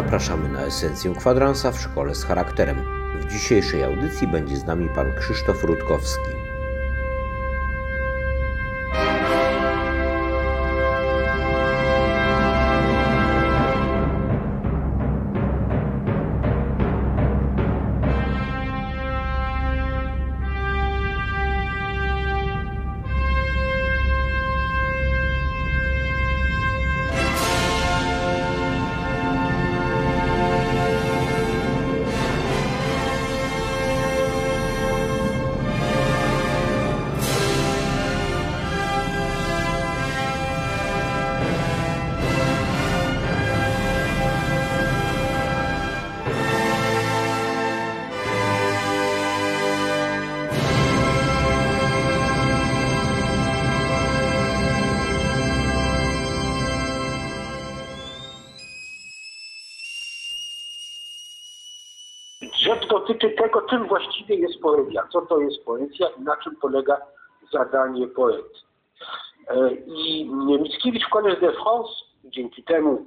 Zapraszamy na esencję kwadransa w szkole z charakterem. W dzisiejszej audycji będzie z nami pan Krzysztof Rutkowski. Dotyczy tego, czym właściwie jest poezja, co to jest poezja i na czym polega zadanie poety. E, I Mickiewicz w Collège de France, dzięki temu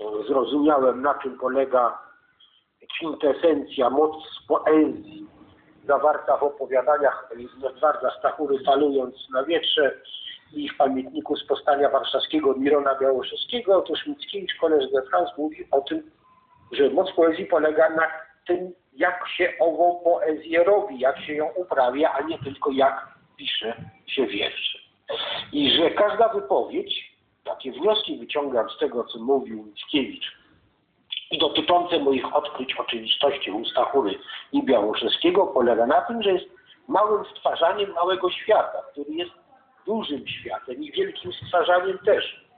e, zrozumiałem, na czym polega kwintesencja, moc poezji zawarta w opowiadaniach Edwarda Stachury falując na wietrze i w pamiętniku z powstania warszawskiego Mirona Białoszewskiego. Otóż Mickiewicz Collège de France mówi o tym, że moc poezji polega na tym, jak się ową poezję robi, jak się ją uprawia, a nie tylko jak pisze się wiersze. I że każda wypowiedź, takie wnioski wyciągam z tego, co mówił Mickiewicz, i dotyczące moich odkryć oczywistości u Stachury i Białoszewskiego, polega na tym, że jest małym stwarzaniem małego świata, który jest dużym światem i wielkim stwarzaniem też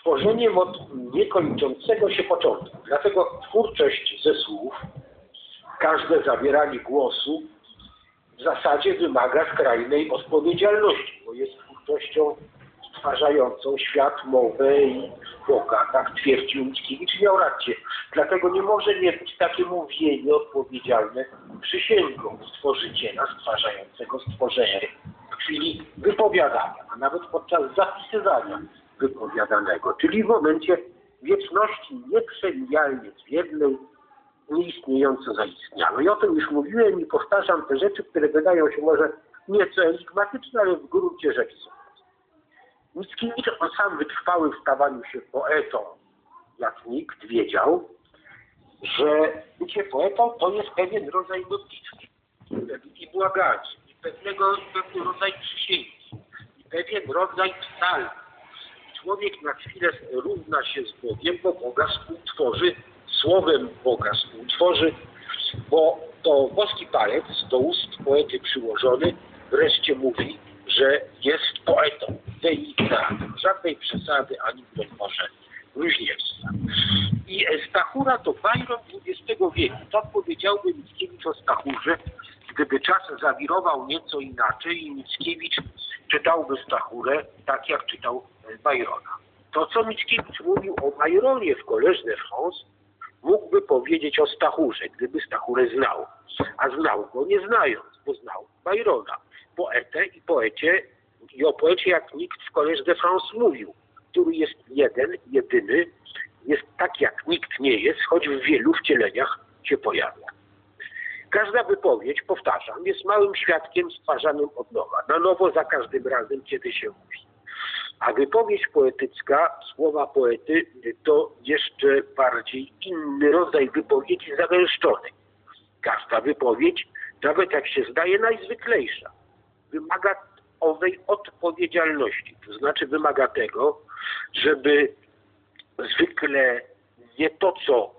tworzeniem od niekończącego się początku. Dlatego twórczość ze słów, każde zabieranie głosu w zasadzie wymaga skrajnej odpowiedzialności, bo jest twórczością stwarzającą świat, mowę i Boga. Tak twierdził Mickiewicz miał rację. Dlatego nie może nie być takie mówienie odpowiedzialne przysięgą stworzyciela stwarzającego stworzenie w chwili wypowiadania, a nawet podczas zapisywania wypowiadanego, czyli w momencie wieczności nieprzemijalnie zwiednej, nieistniejąco zaistniałej. I o tym już mówiłem i powtarzam te rzeczy, które wydają się może nieco enigmatyczne, ale w gruncie rzeczy są. Mickiewicz on sam wytrwały w stawaniu się poetą, jak nikt wiedział, że bycie poetą to jest pewien rodzaj modlitwy i błagania, i pewnego, pewien rodzaj przysięgi, i pewien rodzaj psalmu człowiek na chwilę równa się z Bogiem, bo Boga współtworzy, słowem Boga współtworzy, bo to boski palec do ust poety przyłożony wreszcie mówi, że jest poetą. Delikatny, żadnej przesady ani broń Boże bluźnierstwa. I Stachura to Byron XX wieku. Tak powiedziałby Mickiewicz o Stachurze, gdyby czas zawirował nieco inaczej i Mickiewicz czytałby Stachurę tak, jak czytał Byrona. To, co Mickiewicz mówił o Byronie w de France, mógłby powiedzieć o Stachurze, gdyby Stachurę znał. A znał go nie znając, bo znał Byrona. Poetę i poecie, i o poecie jak nikt w Collège de France mówił, który jest jeden, jedyny, jest tak jak nikt nie jest, choć w wielu wcieleniach się pojawia. Każda wypowiedź, powtarzam, jest małym świadkiem stwarzanym od nowa, na nowo za każdym razem, kiedy się mówi. A wypowiedź poetycka, słowa poety, to jeszcze bardziej inny rodzaj wypowiedzi zagęszczonej. Każda wypowiedź, nawet jak się zdaje najzwyklejsza, wymaga owej odpowiedzialności. To znaczy wymaga tego, żeby zwykle nie to, co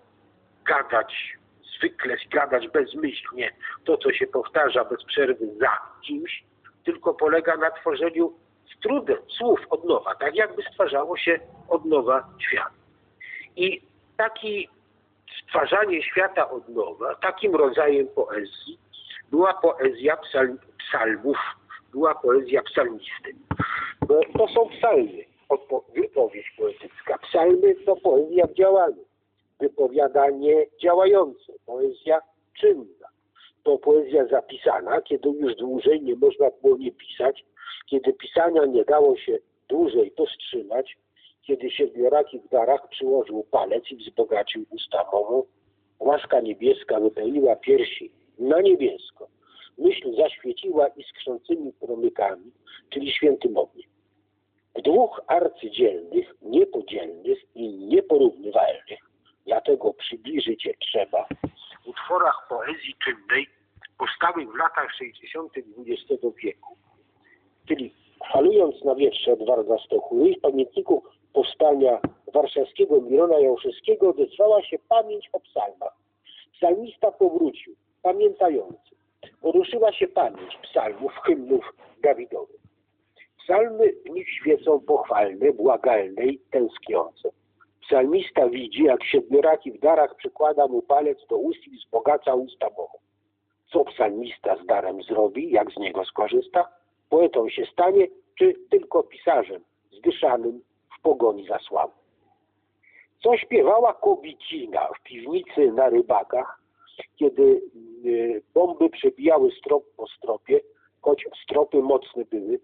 gadać, zwykle gadać bezmyślnie, to, co się powtarza bez przerwy za kimś, tylko polega na tworzeniu z trudem słów od nowa, tak jakby stwarzało się od nowa świat. I taki stwarzanie świata od nowa, takim rodzajem poezji była poezja psalm, psalmów, była poezja psalmisty. Bo to są psalmy, wypowiedź poetycka. Psalmy to poezja w działaniu, wypowiadanie działające, poezja czynna. To poezja zapisana, kiedy już dłużej nie można było nie pisać, kiedy pisania nie dało się dłużej powstrzymać, kiedy siedmioraki w darach przyłożył palec i wzbogacił usta mową, łaska niebieska wypełniła piersi na niebiesko. Myśl zaświeciła iskrzącymi promykami, czyli świętym ogniem. Dwóch arcydzielnych, niepodzielnych i nieporównywalnych, dlatego przybliżyć je trzeba, w utworach poezji czynnej powstałych w latach 60. XX wieku, czyli falując na wietrze Edwarda Stochury w pamiętniku powstania warszawskiego Mirona Jałszewskiego odezwała się pamięć o psalmach. Psalmista powrócił, pamiętający. Poruszyła się pamięć psalmów, hymnów Dawidowych. Psalmy w nich świecą pochwalne, błagalne i tęskniące. Psalmista widzi, jak siedmioraki w darach przykłada mu palec do ust i wzbogaca usta Bogu. Co psalmista z darem zrobi, jak z niego skorzysta? Poetą się stanie, czy tylko pisarzem, zdyszanym w pogoni za sławą? Co śpiewała kobicina w piwnicy na rybakach, kiedy y, bomby przebijały strop po stropie, choć stropy mocne były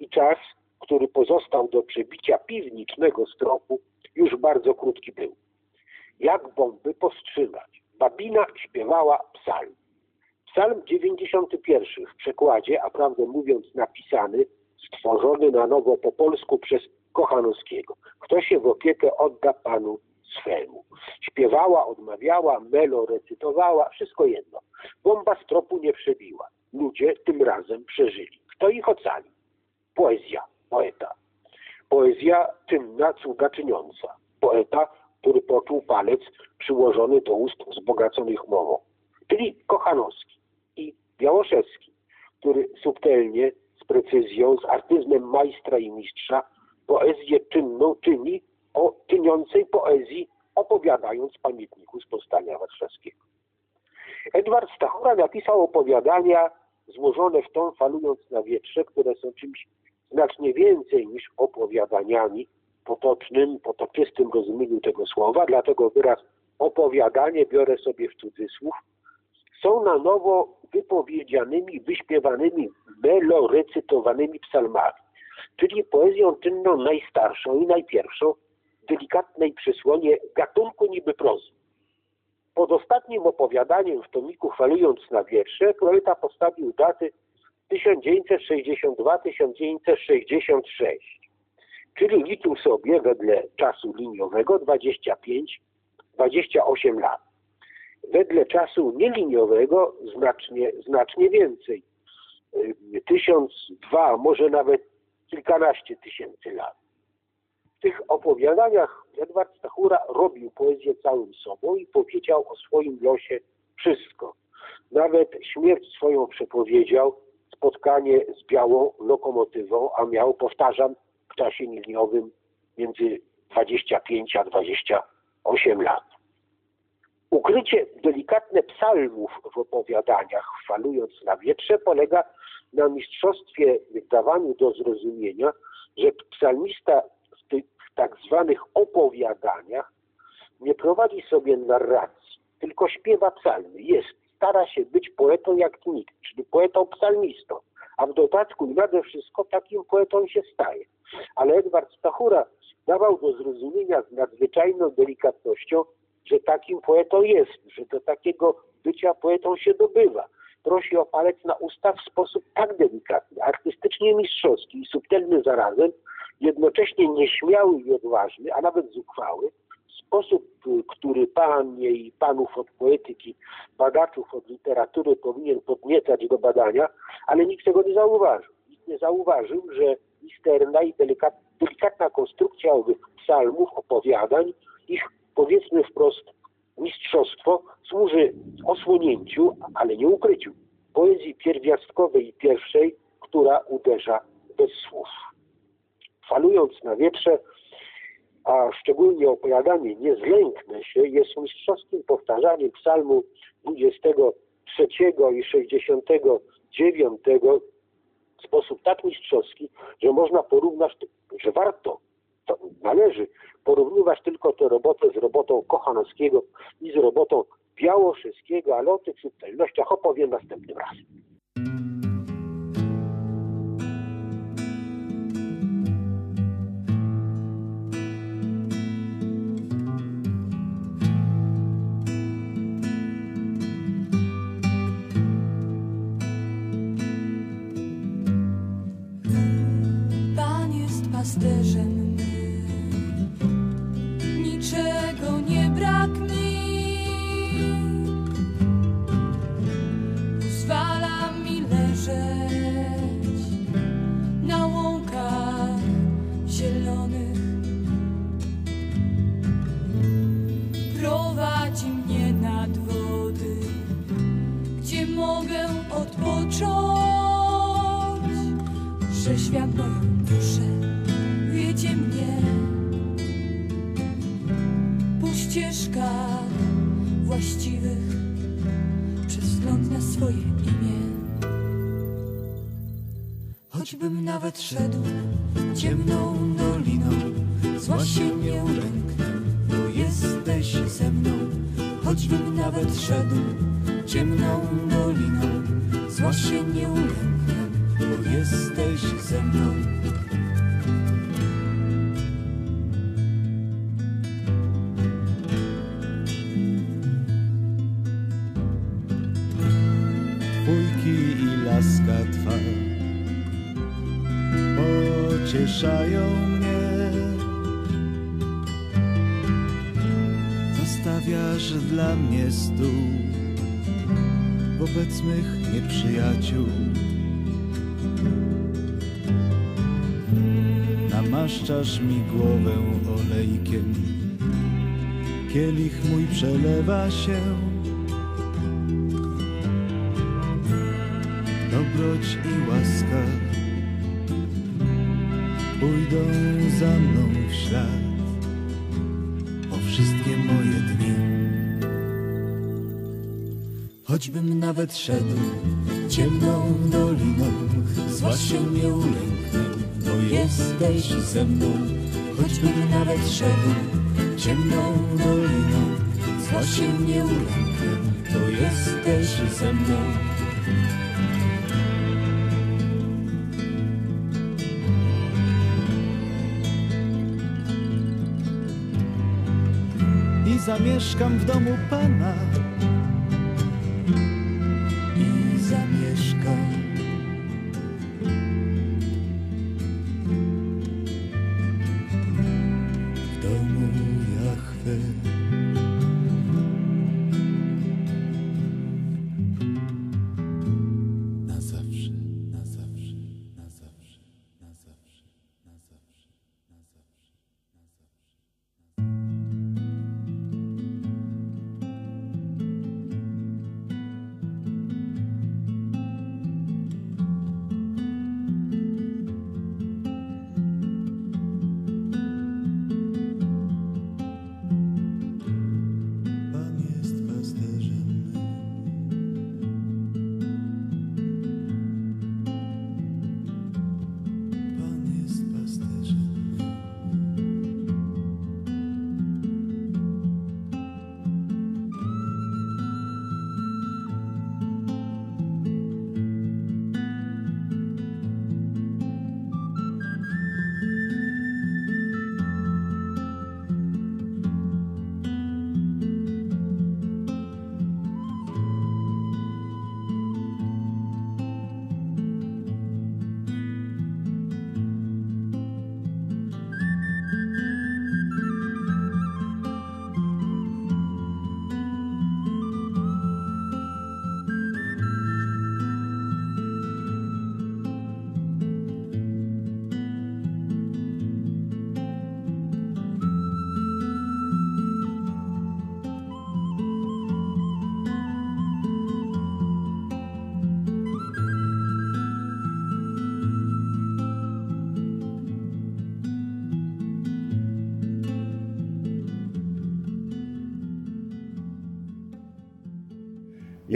i czas, który pozostał do przebicia piwnicznego stropu, już bardzo krótki był. Jak bomby powstrzymać? Babina śpiewała psalm. Psalm 91 w przekładzie, a prawdę mówiąc napisany, stworzony na nowo po polsku przez Kochanowskiego. Kto się w opiekę odda Panu swemu. Śpiewała, odmawiała, melo recytowała, wszystko jedno. Bomba z tropu nie przebiła. Ludzie tym razem przeżyli. Kto ich ocali? Poezja, poeta. Poezja czynna, cuda czyniąca. Poeta, który poczuł palec przyłożony do ust wzbogaconych mową. Czyli Kochanowski i Białoszewski, który subtelnie, z precyzją, z artyzmem majstra i mistrza poezję czynną czyni o czyniącej poezji, opowiadając pamiętniku z powstania warszawskiego. Edward Stachura napisał opowiadania złożone w tą falując na wietrze, które są czymś znacznie więcej niż opowiadaniami potocznym, potoczystym rozumieniu tego słowa, dlatego wyraz opowiadanie biorę sobie w cudzysłów, są na nowo wypowiedzianymi, wyśpiewanymi, melorecytowanymi psalmami, czyli poezją czynną najstarszą i najpierwszą delikatnej przysłonie gatunku niby prozy. Pod ostatnim opowiadaniem w tomiku Chwalując na wiersze poeta postawił daty 1962-1966, czyli liczył sobie wedle czasu liniowego 25-28 lat. Wedle czasu nieliniowego znacznie, znacznie więcej. Tysiąc, dwa, może nawet kilkanaście tysięcy lat. W tych opowiadaniach Edward Stachura robił poezję całym sobą i powiedział o swoim losie wszystko. Nawet śmierć swoją przepowiedział, spotkanie z białą lokomotywą, a miał, powtarzam, w czasie liniowym między 25 a 28 lat. Ukrycie delikatne psalmów w opowiadaniach, falując na wietrze, polega na mistrzostwie w dawaniu do zrozumienia, że psalmista w tych tak zwanych opowiadaniach nie prowadzi sobie narracji, tylko śpiewa psalmy. Jest, stara się być poetą jak nikt, czyli poetą psalmistą, a w dodatku i nade wszystko takim poetą się staje. Ale Edward Stachura dawał do zrozumienia z nadzwyczajną delikatnością, że takim poetą jest, że do takiego bycia poetą się dobywa. Prosi o palec na usta w sposób tak delikatny, artystycznie mistrzowski i subtelny zarazem, jednocześnie nieśmiały i odważny, a nawet zuchwały, sposób, który panie i panów od poetyki, badaczów od literatury powinien podniecać do badania, ale nikt tego nie zauważył. Nikt nie zauważył, że misterna i delikatna konstrukcja owych psalmów, opowiadań, ich powiedzmy wprost mistrzostwo służy osłonięciu, ale nie ukryciu poezji pierwiastkowej i pierwszej, która uderza bez słów. Falując na wietrze, a szczególnie opowiadanie Nie zlęknę się jest mistrzowskim powtarzaniem psalmu 23 i 69 w sposób tak mistrzowski, że można porównać, że warto, to należy porównywać tylko tę robotę z robotą Kochanowskiego i z robotą Białoszyskiego, ale o tych subtelnościach opowiem następnym razem. pasterzem. Doliną, zła się nie ulęknę, bo jesteś ze mną. Choćbym nawet szedł ciemną doliną, zła się nie ulęknę, bo jesteś ze mną. Stół wobec mych nieprzyjaciół. Namaszczasz mi głowę olejkiem, kielich mój przelewa się. dobroć i łaska pójdą za mną w ślad o wszystkie moje dni. Choćbym nawet szedł ciemną doliną, zła się nie ulęknę, bo jesteś ze mną. Choćbym nawet szedł ciemną doliną, zła się nie ulęknę, bo jesteś ze mną. I zamieszkam w domu Pana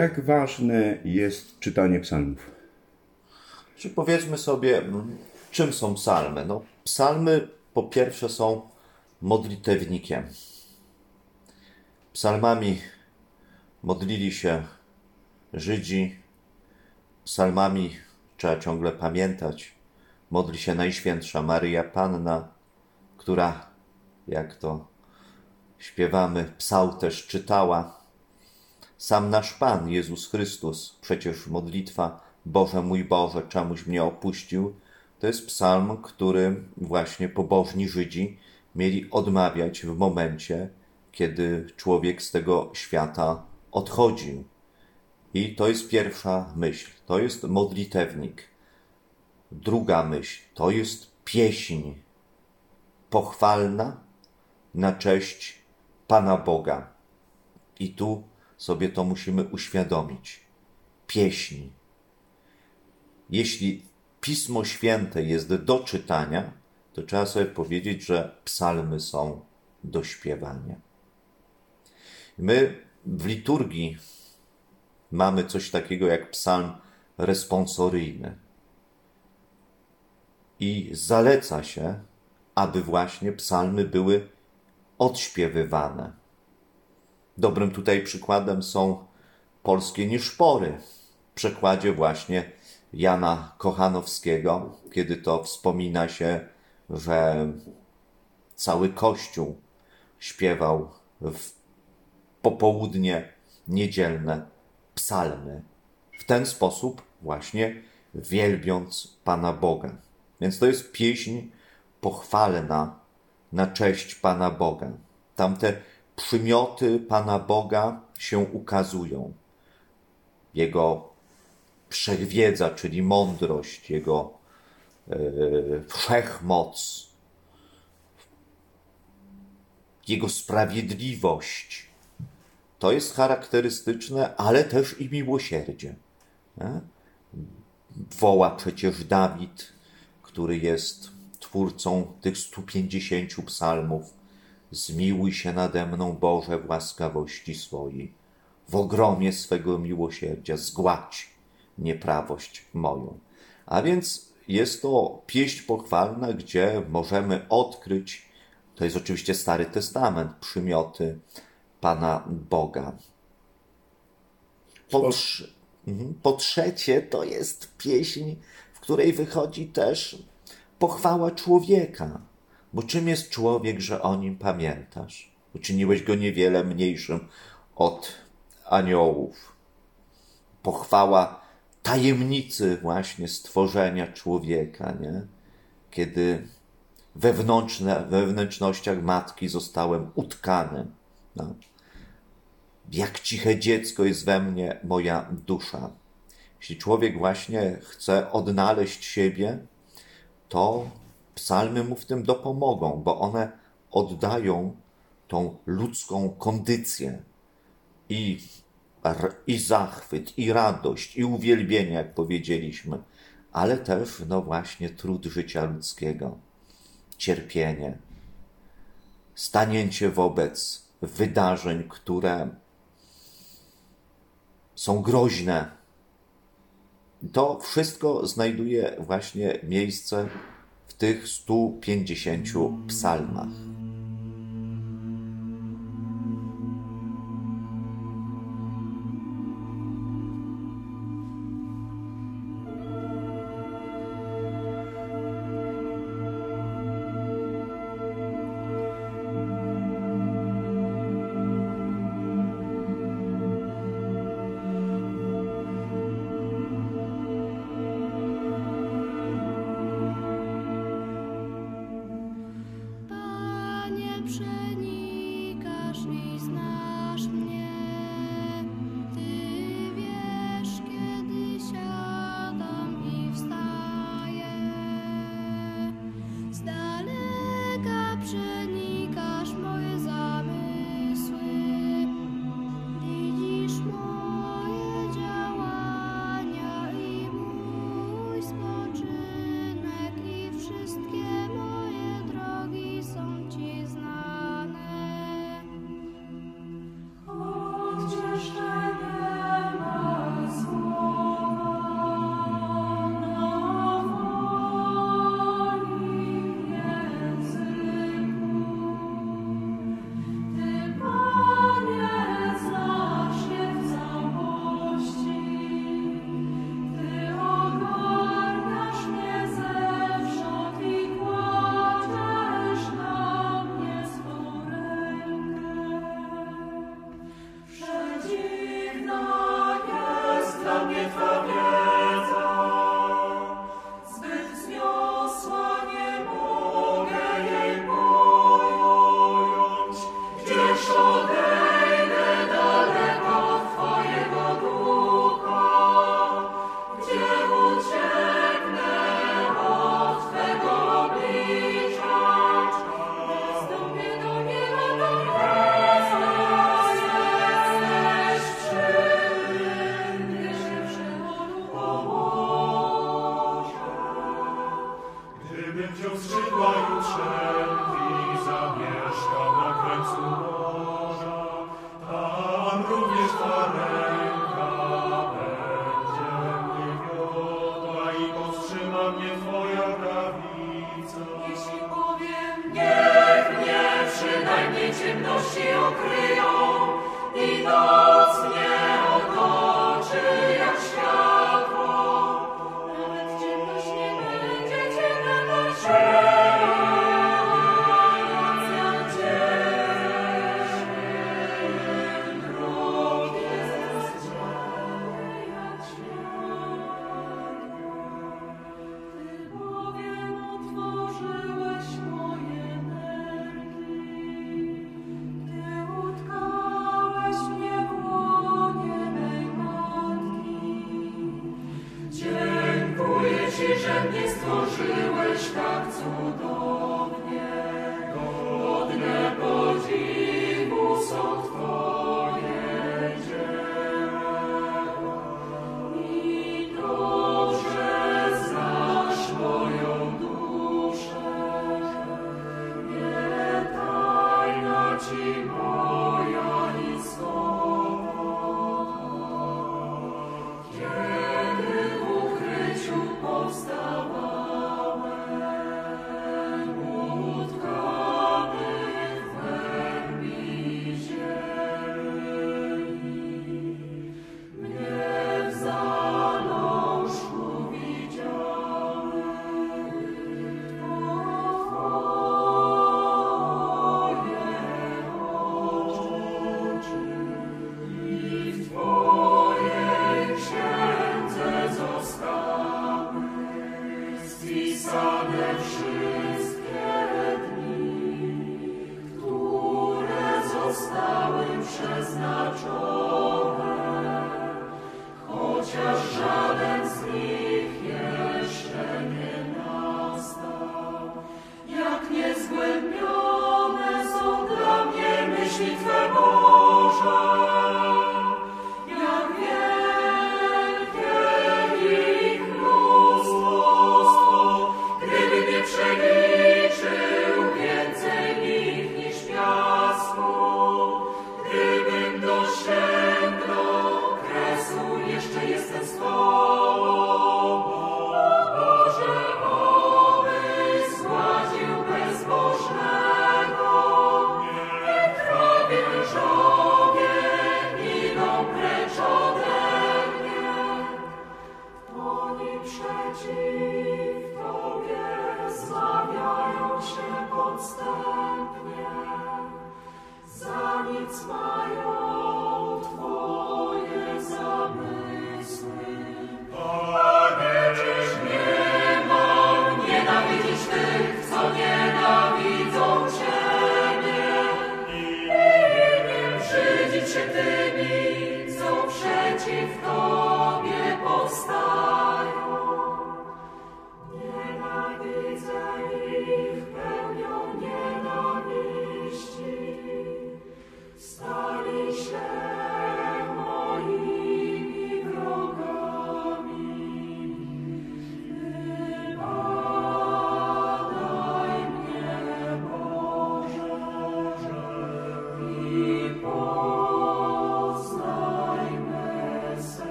Jak ważne jest czytanie psalmów? Czy powiedzmy sobie, mm, czym są psalmy? No, psalmy po pierwsze są modlitewnikiem. Psalmami modlili się Żydzi, psalmami trzeba ciągle pamiętać. Modli się Najświętsza Maryja Panna, która, jak to śpiewamy, psał też czytała. Sam nasz Pan Jezus Chrystus, przecież modlitwa Boże mój Boże, czemuś mnie opuścił, to jest psalm, który właśnie pobożni Żydzi mieli odmawiać w momencie, kiedy człowiek z tego świata odchodził. I to jest pierwsza myśl, to jest modlitewnik. Druga myśl, to jest pieśń pochwalna na cześć Pana Boga. I tu sobie to musimy uświadomić. Pieśń. Jeśli Pismo Święte jest do czytania, to trzeba sobie powiedzieć, że psalmy są do śpiewania. My w liturgii mamy coś takiego jak psalm responsoryjny. I zaleca się, aby właśnie psalmy były odśpiewywane. Dobrym tutaj przykładem są polskie nieszpory. W przekładzie właśnie Jana Kochanowskiego, kiedy to wspomina się, że cały Kościół śpiewał w popołudnie niedzielne psalmy. W ten sposób właśnie wielbiąc Pana Boga. Więc to jest pieśń pochwalna na cześć Pana Boga. Tamte przymioty Pana Boga się ukazują. Jego wszechwiedza, czyli mądrość, Jego yy, wszechmoc, Jego sprawiedliwość. To jest charakterystyczne, ale też i miłosierdzie. Woła przecież Dawid, który jest twórcą tych 150 psalmów. Zmiłuj się nade mną, Boże, w łaskawości swojej. W ogromie swego miłosierdzia zgładź nieprawość moją. A więc jest to pieśń pochwalna, gdzie możemy odkryć, to jest oczywiście Stary Testament, przymioty Pana Boga. Po, mhm. po trzecie, to jest pieśń, w której wychodzi też pochwała człowieka. Bo czym jest człowiek, że o nim pamiętasz? Uczyniłeś go niewiele mniejszym od aniołów. Pochwała tajemnicy właśnie stworzenia człowieka, nie? Kiedy wewnętrzne, we matki zostałem utkany. No. Jak ciche dziecko jest we mnie moja dusza. Jeśli człowiek właśnie chce odnaleźć siebie, to psalmy mu w tym dopomogą, bo one oddają tą ludzką kondycję. I, i zachwyt, i radość, i uwielbienie, jak powiedzieliśmy, ale też, no właśnie, trud życia ludzkiego, cierpienie, stanięcie wobec wydarzeń, które są groźne. To wszystko znajduje właśnie miejsce w tych 150 psalmach.